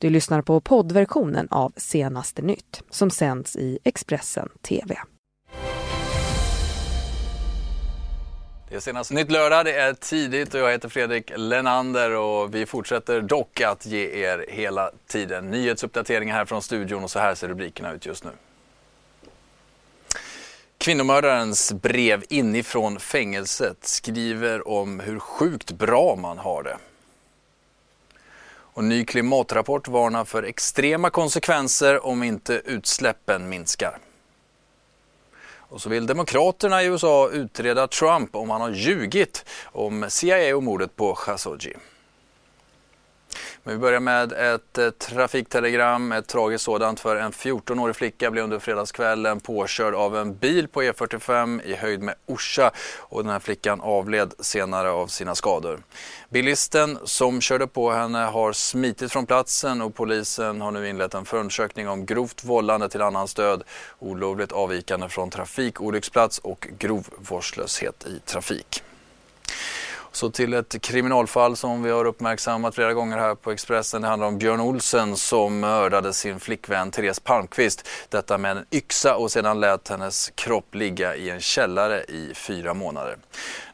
Du lyssnar på poddversionen av Senaste nytt som sänds i Expressen TV. Det är senaste nytt lördag, det är tidigt och jag heter Fredrik Lenander och vi fortsätter dock att ge er hela tiden nyhetsuppdateringar här från studion och så här ser rubrikerna ut just nu. Kvinnomördarens brev inifrån fängelset skriver om hur sjukt bra man har det. Och ny klimatrapport varnar för extrema konsekvenser om inte utsläppen minskar. Och så vill Demokraterna i USA utreda Trump om han har ljugit om CIA och mordet på Khashoggi. Men vi börjar med ett eh, trafiktelegram, ett tragiskt sådant för en 14-årig flicka blev under fredagskvällen påkörd av en bil på E45 i höjd med Orsa och den här flickan avled senare av sina skador. Bilisten som körde på henne har smitit från platsen och polisen har nu inlett en förundersökning om grovt vållande till annans död, olovligt avvikande från trafikolycksplats och grov vårdslöshet i trafik. Så till ett kriminalfall som vi har uppmärksammat flera gånger här på Expressen. Det handlar om Björn Olsen som mördade sin flickvän Therese Palmqvist. Detta med en yxa och sedan lät hennes kropp ligga i en källare i fyra månader.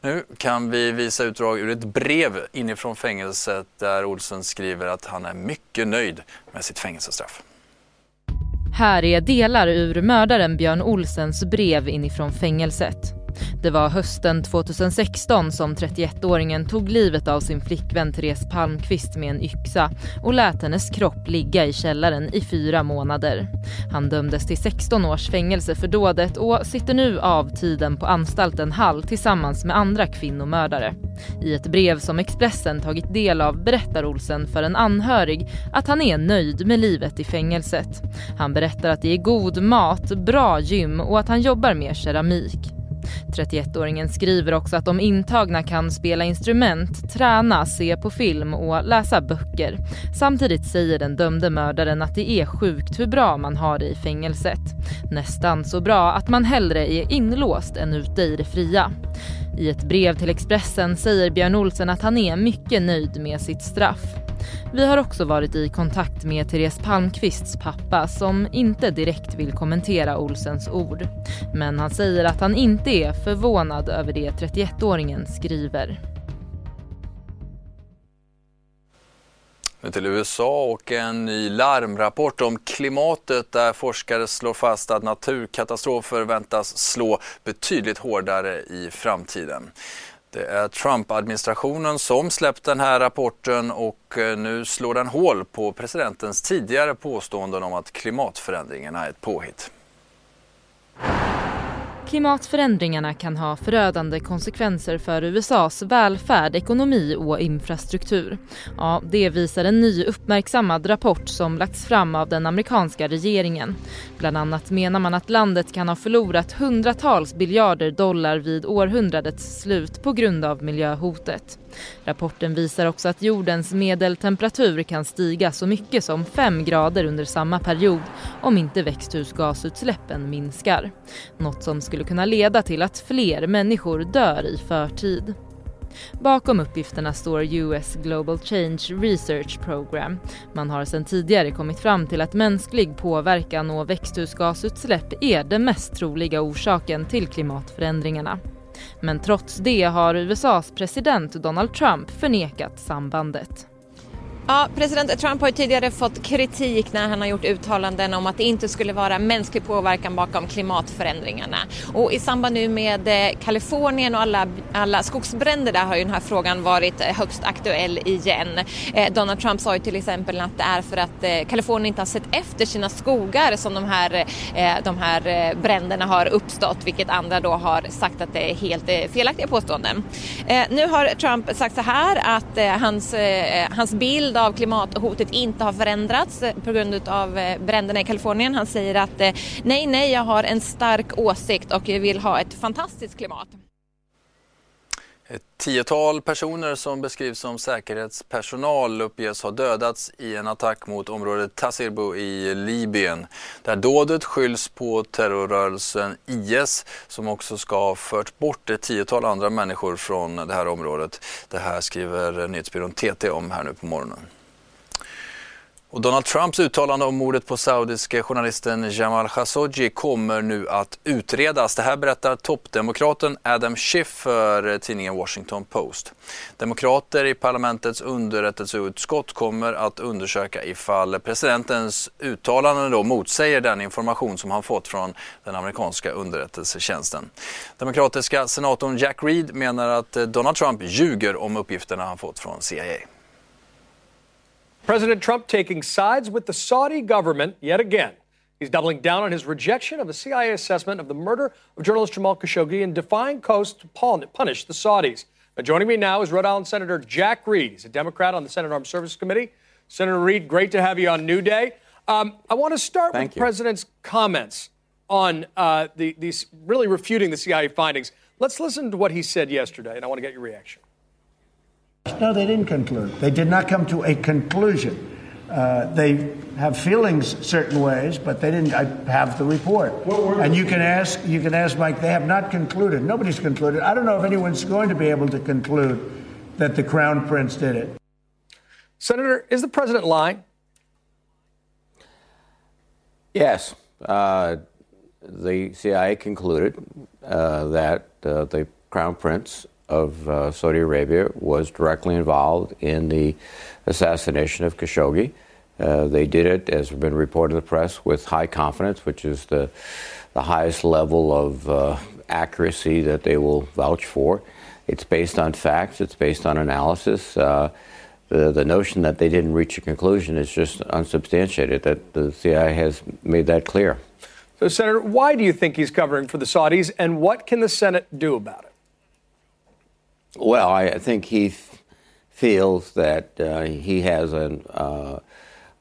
Nu kan vi visa utdrag ur ett brev inifrån fängelset där Olsen skriver att han är mycket nöjd med sitt fängelsestraff. Här är delar ur mördaren Björn Olsens brev inifrån fängelset. Det var hösten 2016 som 31-åringen tog livet av sin flickvän Therese Palmqvist med en yxa och lät hennes kropp ligga i källaren i fyra månader. Han dömdes till 16 års fängelse för dådet och sitter nu av tiden på anstalten Hall tillsammans med andra kvinnomördare. I ett brev som Expressen tagit del av berättar Olsen för en anhörig att han är nöjd med livet i fängelset. Han berättar att det är god mat, bra gym och att han jobbar med keramik. 31-åringen skriver också att de intagna kan spela instrument, träna, se på film och läsa böcker. Samtidigt säger den dömde mördaren att det är sjukt hur bra man har det i fängelset. Nästan så bra att man hellre är inlåst än ute i det fria. I ett brev till Expressen säger Björn Olsen att han är mycket nöjd med sitt straff. Vi har också varit i kontakt med Therese Palmqvists pappa som inte direkt vill kommentera Olsens ord. Men han säger att han inte är förvånad över det 31-åringen skriver. Nu till USA och en ny larmrapport om klimatet där forskare slår fast att naturkatastrofer väntas slå betydligt hårdare i framtiden. Det är Trump-administrationen som släppt den här rapporten och eh, nu slår den hål på presidentens tidigare påståenden om att klimatförändringarna är ett påhitt. Klimatförändringarna kan ha förödande konsekvenser för USAs välfärd, ekonomi och infrastruktur. Ja, det visar en ny uppmärksammad rapport som lagts fram av den amerikanska regeringen. Bland annat menar man att landet kan ha förlorat hundratals biljarder dollar vid århundradets slut på grund av miljöhotet. Rapporten visar också att jordens medeltemperatur kan stiga så mycket som 5 grader under samma period om inte växthusgasutsläppen minskar. Något som skulle skulle kunna leda till att fler människor dör i förtid. Bakom uppgifterna står US Global Change Research Program. Man har sedan tidigare kommit fram till att mänsklig påverkan och växthusgasutsläpp är den mest troliga orsaken till klimatförändringarna. Men trots det har USAs president Donald Trump förnekat sambandet. Ja, president Trump har tidigare fått kritik när han har gjort uttalanden om att det inte skulle vara mänsklig påverkan bakom klimatförändringarna. Och i samband nu med eh, Kalifornien och alla, alla skogsbränder där har ju den här frågan varit eh, högst aktuell igen. Eh, Donald Trump sa ju till exempel att det är för att eh, Kalifornien inte har sett efter sina skogar som de här, de här bränderna har uppstått, vilket andra då har sagt att det är helt felaktiga påståenden. Nu har Trump sagt så här att hans, hans bild bild av klimathotet inte har förändrats eh, på grund av eh, bränderna i Kalifornien. Han säger att eh, nej, nej, jag har en stark åsikt och vill ha ett fantastiskt klimat. Ett tiotal personer som beskrivs som säkerhetspersonal uppges ha dödats i en attack mot området Tassirbo i Libyen. Där dådet skylls på terrorrörelsen IS som också ska ha fört bort ett tiotal andra människor från det här området. Det här skriver nyhetsbyrån TT om här nu på morgonen. Och Donald Trumps uttalande om mordet på saudiske journalisten Jamal Khashoggi kommer nu att utredas. Det här berättar toppdemokraten Adam Schiff för eh, tidningen Washington Post. Demokrater i parlamentets underrättelseutskott kommer att undersöka ifall presidentens uttalanden då motsäger den information som han fått från den amerikanska underrättelsetjänsten. Demokratiska senatorn Jack Reed menar att eh, Donald Trump ljuger om uppgifterna han fått från CIA. President Trump taking sides with the Saudi government yet again. He's doubling down on his rejection of a CIA assessment of the murder of journalist Jamal Khashoggi and defying coast to punish the Saudis. Now, joining me now is Rhode Island Senator Jack Reed. He's a Democrat on the Senate Armed Services Committee. Senator Reed, great to have you on New Day. Um, I want to start Thank with the president's comments on uh, the, these really refuting the CIA findings. Let's listen to what he said yesterday, and I want to get your reaction. No, they didn't conclude. They did not come to a conclusion. Uh, they have feelings certain ways, but they didn't have the report. And you can ask, you can ask Mike. They have not concluded. Nobody's concluded. I don't know if anyone's going to be able to conclude that the crown prince did it. Senator, is the president lying? Yes. Uh, the CIA concluded uh, that uh, the crown prince of uh, Saudi Arabia was directly involved in the assassination of Khashoggi. Uh, they did it, as has been reported in the press, with high confidence, which is the, the highest level of uh, accuracy that they will vouch for. It's based on facts, it's based on analysis. Uh, the, the notion that they didn't reach a conclusion is just unsubstantiated, that the CIA has made that clear. So, Senator, why do you think he's covering for the Saudis, and what can the Senate do about it? Well, I think he f- feels that uh, he has an uh,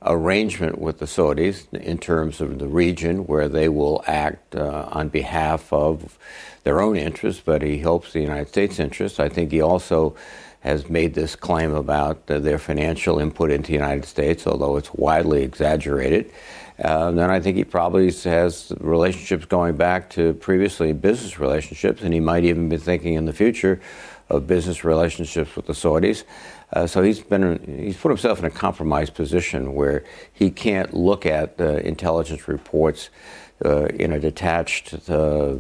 arrangement with the Saudis in terms of the region where they will act uh, on behalf of their own interests, but he hopes the United States' interests. I think he also has made this claim about their financial input into the United States, although it's widely exaggerated. Uh, then I think he probably has relationships going back to previously business relationships, and he might even be thinking in the future of business relationships with the Saudis. Uh, so he's been he's put himself in a compromised position where he can't look at uh, intelligence reports uh, in a detached, uh,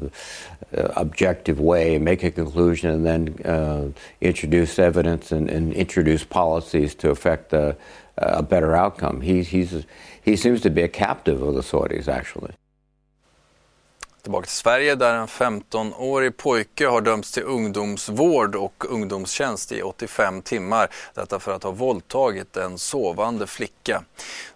objective way, make a conclusion, and then uh, introduce evidence and, and, introduce policies to affect a, a better outcome. He, he's, he seems to be a captive of the Saudis, actually. Tillbaka till Sverige där en 15-årig pojke har dömts till ungdomsvård och ungdomstjänst i 85 timmar. Detta för att ha våldtagit en sovande flicka.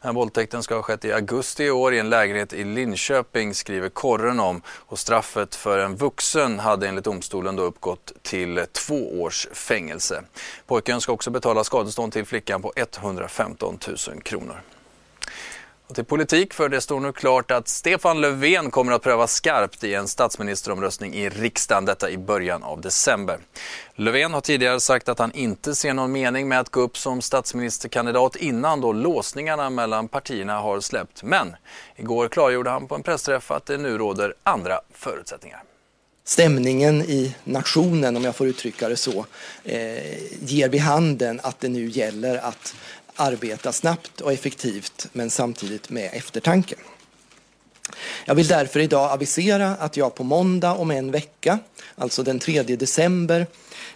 Den här våldtäkten ska ha skett i augusti i år i en lägenhet i Linköping skriver Korren om. Och straffet för en vuxen hade enligt domstolen då uppgått till två års fängelse. Pojken ska också betala skadestånd till flickan på 115 000 kronor. Och till politik, för det står nu klart att Stefan Löfven kommer att prövas skarpt i en statsministeromröstning i riksdagen, detta i början av december. Löfven har tidigare sagt att han inte ser någon mening med att gå upp som statsministerkandidat innan då låsningarna mellan partierna har släppt. Men igår klargjorde han på en pressträff att det nu råder andra förutsättningar stämningen i nationen, om jag får uttrycka det så, eh, ger vid handen att det nu gäller att arbeta snabbt och effektivt men samtidigt med eftertanke. Jag vill därför idag avisera att jag på måndag om en vecka, alltså den 3 december,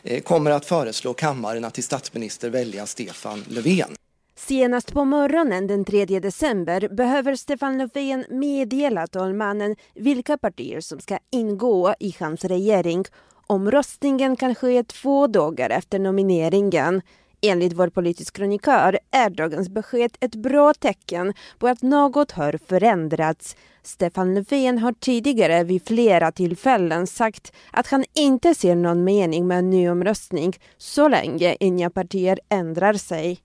eh, kommer att föreslå kammaren att till statsminister välja Stefan Löfven. Senast på morgonen den 3 december behöver Stefan Löfven meddela talmannen vilka partier som ska ingå i hans regering. Omröstningen kan ske två dagar efter nomineringen. Enligt vår politisk kronikör är dagens besked ett bra tecken på att något har förändrats. Stefan Löfven har tidigare vid flera tillfällen sagt att han inte ser någon mening med en ny omröstning så länge inga partier ändrar sig.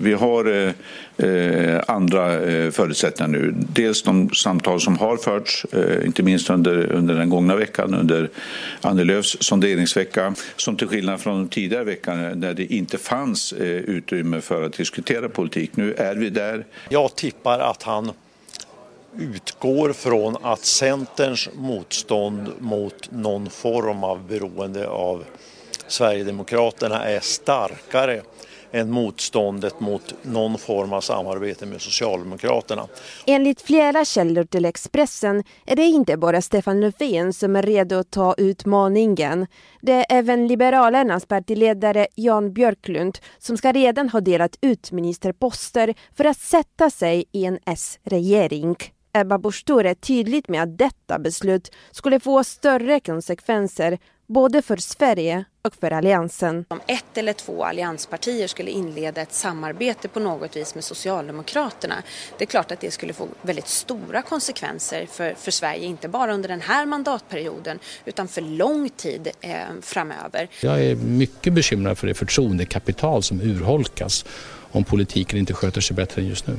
Vi har eh, eh, andra eh, förutsättningar nu. Dels de samtal som har förts, eh, inte minst under, under den gångna veckan, under Annie Lööfs sonderingsvecka, som till skillnad från tidigare veckan när det inte fanns eh, utrymme för att diskutera politik. Nu är vi där. Jag tippar att han utgår från att Centerns motstånd mot någon form av beroende av Sverigedemokraterna är starkare än motståndet mot någon form av samarbete med Socialdemokraterna. Enligt flera källor till Expressen är det inte bara Stefan Löfven som är redo att ta utmaningen. Det är även Liberalernas partiledare Jan Björklund som ska redan ha delat ut ministerposter för att sätta sig i en S-regering. Ebba Busch är tydligt med att detta beslut skulle få större konsekvenser både för Sverige och för alliansen. Om ett eller två allianspartier skulle inleda ett samarbete på något vis med Socialdemokraterna, det är klart att det skulle få väldigt stora konsekvenser för, för Sverige, inte bara under den här mandatperioden utan för lång tid eh, framöver. Jag är mycket bekymrad för det förtroendekapital som urholkas om politiken inte sköter sig bättre än just nu.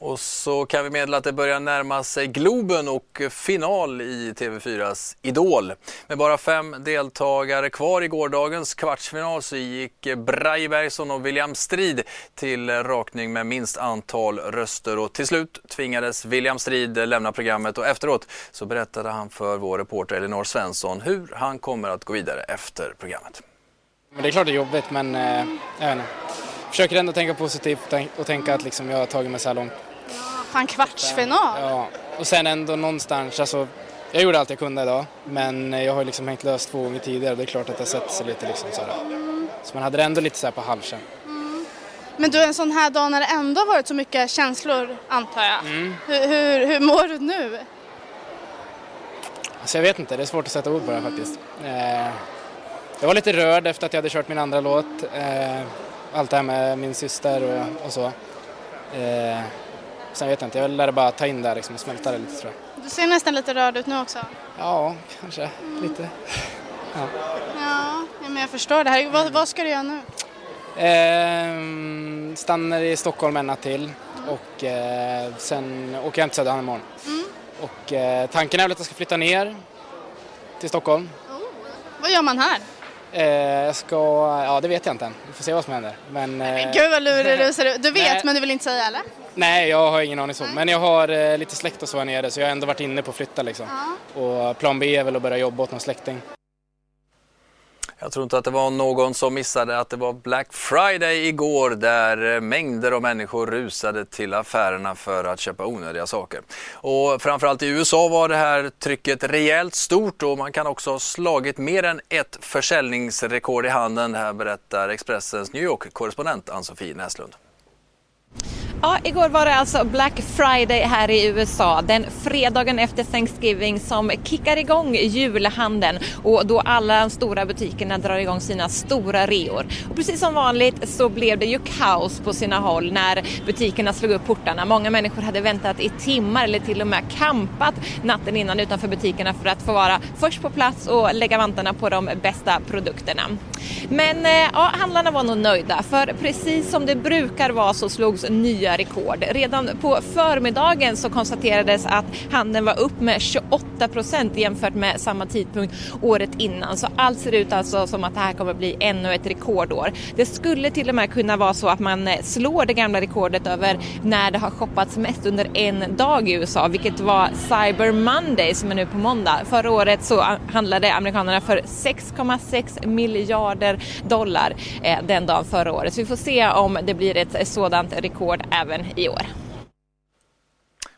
Och så kan vi meddela att det börjar närma sig Globen och final i TV4s Idol. Med bara fem deltagare kvar i gårdagens kvartsfinal så gick Braje Bergson och William Strid till rakning med minst antal röster och till slut tvingades William Strid lämna programmet och efteråt så berättade han för vår reporter Elinor Svensson hur han kommer att gå vidare efter programmet. det är klart det är jobbigt men eh, jag vet inte. försöker ändå tänka positivt och tänka att liksom jag har tagit mig så här långt Fan kvartsfinal? Ja, och sen ändå någonstans, alltså, jag gjorde allt jag kunde idag men jag har liksom hängt löst två gånger tidigare det är klart att det sätter sig lite liksom så Mm. Så man hade det ändå lite så här på halsen. Mm. Men du, en sån här dag när det ändå varit så mycket känslor antar jag. Mm. Hur, hur, hur mår du nu? Alltså jag vet inte, det är svårt att sätta ord på det faktiskt. Eh, jag var lite rörd efter att jag hade kört min andra låt. Eh, allt det här med min syster och, och så. Eh, Sen vet jag inte, jag lära bara ta in det liksom och smälta det lite tror jag. Du ser nästan lite rörd ut nu också. Ja, kanske mm. lite. Ja. ja, men jag förstår det här. Vad, vad ska du göra nu? Eh, stannar i Stockholm en natt till mm. och eh, sen åker jag hem till Söderhamn imorgon. Mm. Och eh, tanken är väl att jag ska flytta ner till Stockholm. Oh. Vad gör man här? Eh, jag ska, ja det vet jag inte än. Vi får se vad som händer. Men, eh, Gud vad lurig du ser. Du vet nej, men du vill inte säga eller? Nej, jag har ingen aning så. Men jag har eh, lite släkt och så här nere så jag har ändå varit inne på att flytta liksom. Ja. Och plan B är väl att börja jobba åt någon släkting. Jag tror inte att det var någon som missade att det var Black Friday igår där eh, mängder av människor rusade till affärerna för att köpa onödiga saker. Och framförallt i USA var det här trycket rejält stort och man kan också ha slagit mer än ett försäljningsrekord i handeln. Det här berättar Expressens New York-korrespondent Ann-Sofie Näslund. Ja, igår var det alltså Black Friday här i USA, den fredagen efter Thanksgiving som kickar igång julhandeln och då alla de stora butikerna drar igång sina stora reor. Och precis som vanligt så blev det ju kaos på sina håll när butikerna slog upp portarna. Många människor hade väntat i timmar eller till och med kampat natten innan utanför butikerna för att få vara först på plats och lägga vantarna på de bästa produkterna. Men eh, ja, handlarna var nog nöjda för precis som det brukar vara så slogs nya rekord. Redan på förmiddagen så konstaterades att handeln var upp med 28 procent jämfört med samma tidpunkt året innan. Så allt ser ut alltså som att det här kommer bli ännu ett rekordår. Det skulle till och med kunna vara så att man slår det gamla rekordet över när det har shoppats mest under en dag i USA, vilket var Cyber Monday som är nu på måndag. Förra året så handlade amerikanerna för 6,6 miljarder dollar eh, den dagen förra året. Så vi får se om det blir ett sådant rekord även i år.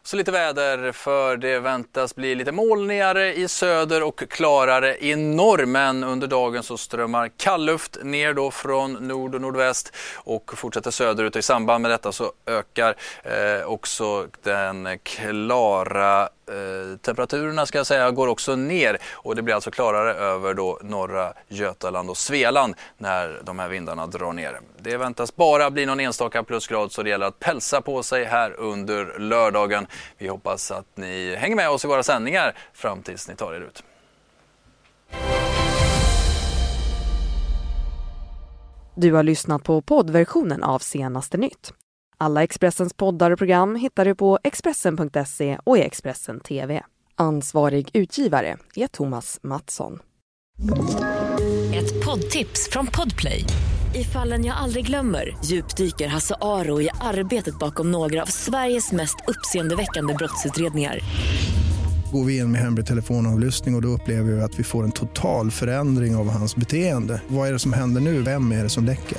Så lite väder för det väntas bli lite molnigare i söder och klarare i norr. Men under dagen så strömmar kallluft ner då från nord och nordväst och fortsätter söderut. Och I samband med detta så ökar eh, också den klara Eh, temperaturerna ska jag säga går också ner och det blir alltså klarare över då norra Götaland och Svealand när de här vindarna drar ner. Det väntas bara bli någon enstaka plusgrad så det gäller att pälsa på sig här under lördagen. Vi hoppas att ni hänger med oss i våra sändningar fram tills ni tar er ut. Du har lyssnat på poddversionen av Senaste nytt. Alla Expressens poddar och program hittar du på Expressen.se och i Expressen TV. Ansvarig utgivare är Thomas Mattsson. Ett poddtips från Podplay. I fallen jag aldrig glömmer djupdyker Hasse Aro i arbetet bakom några av Sveriges mest uppseendeväckande brottsutredningar Går vi in med hemlig telefonavlyssning och, och då upplever vi att vi får en total förändring av hans beteende. Vad är det som händer nu? Vem är det som läcker?